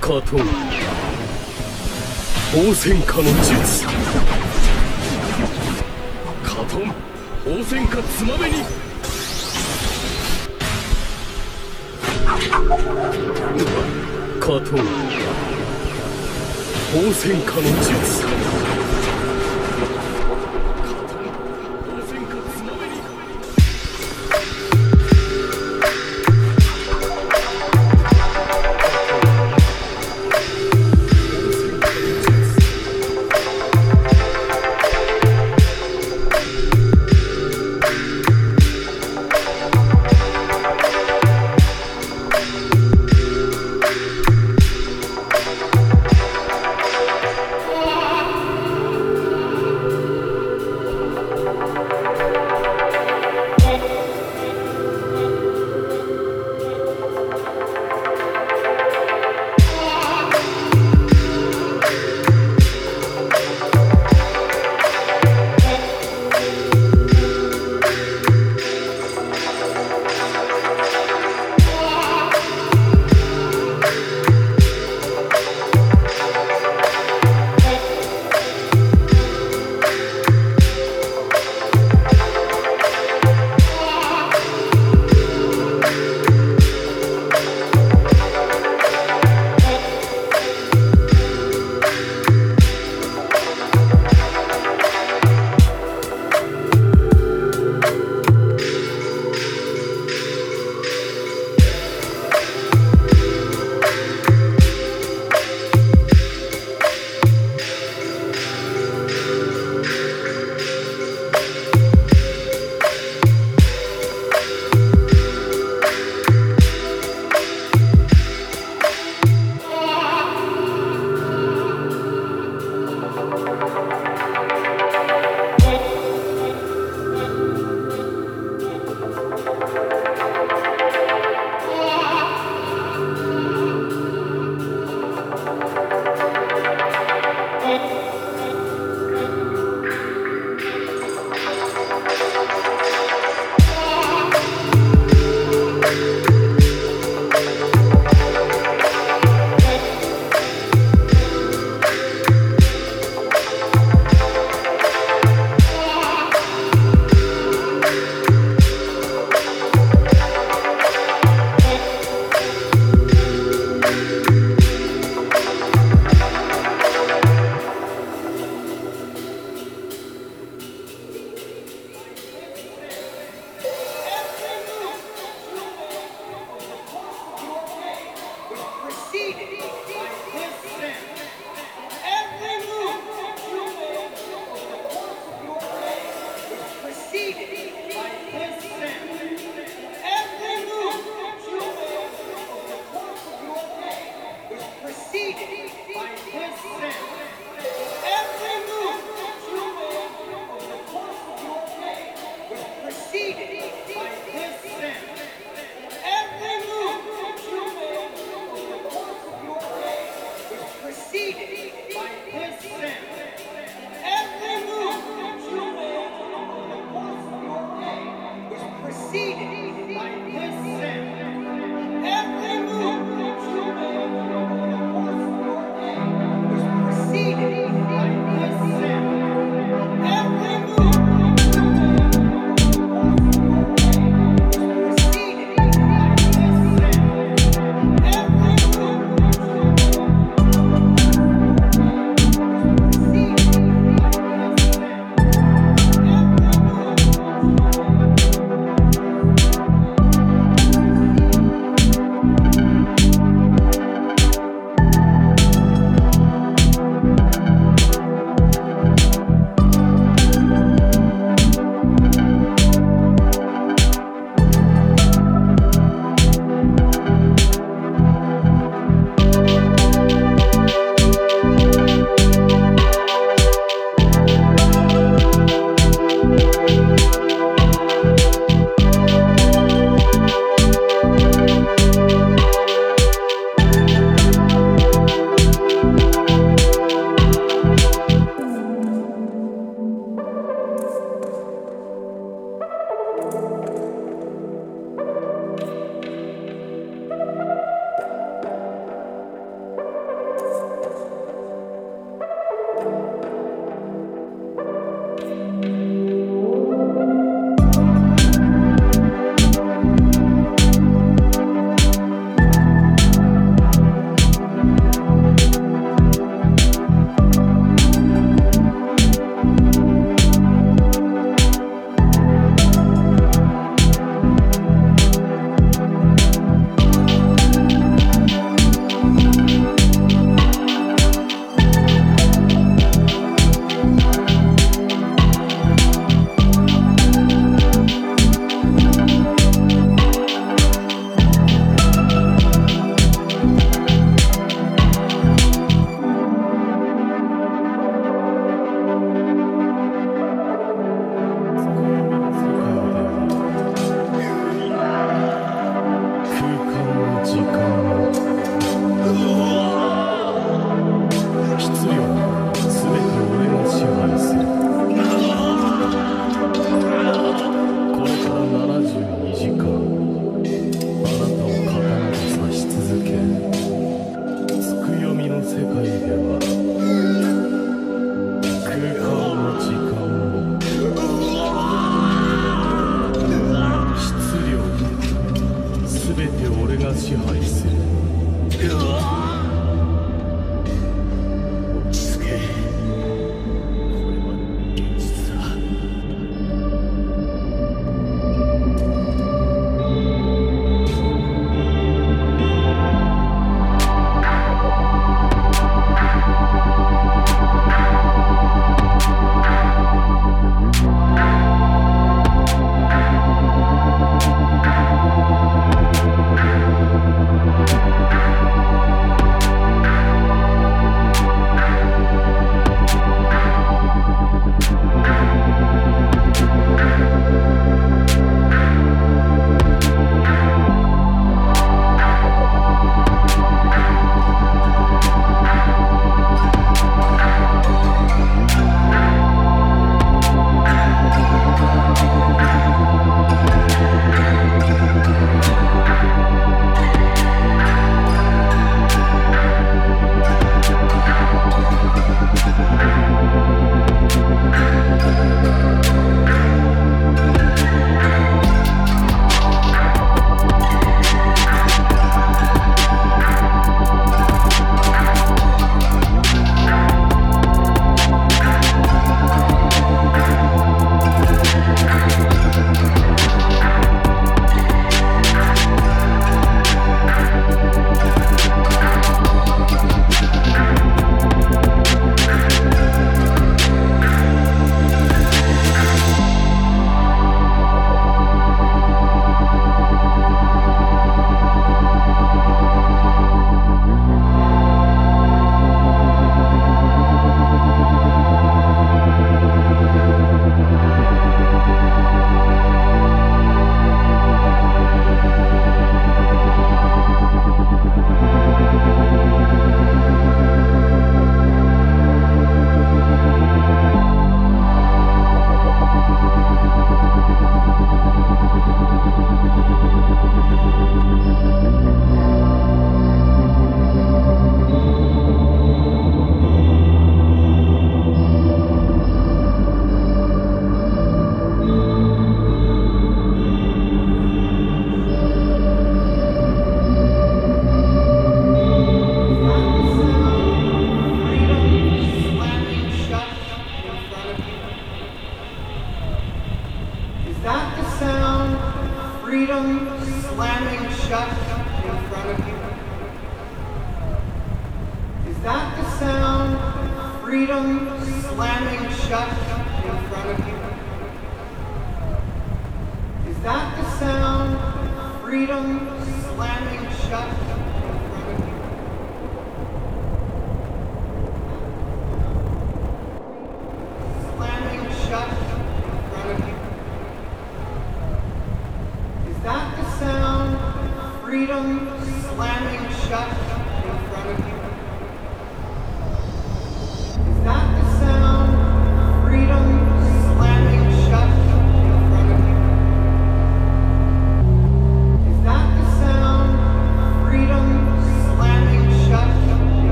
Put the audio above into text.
加藤防戦下の術。加藤防戦下つまめに。加藤防戦下の術。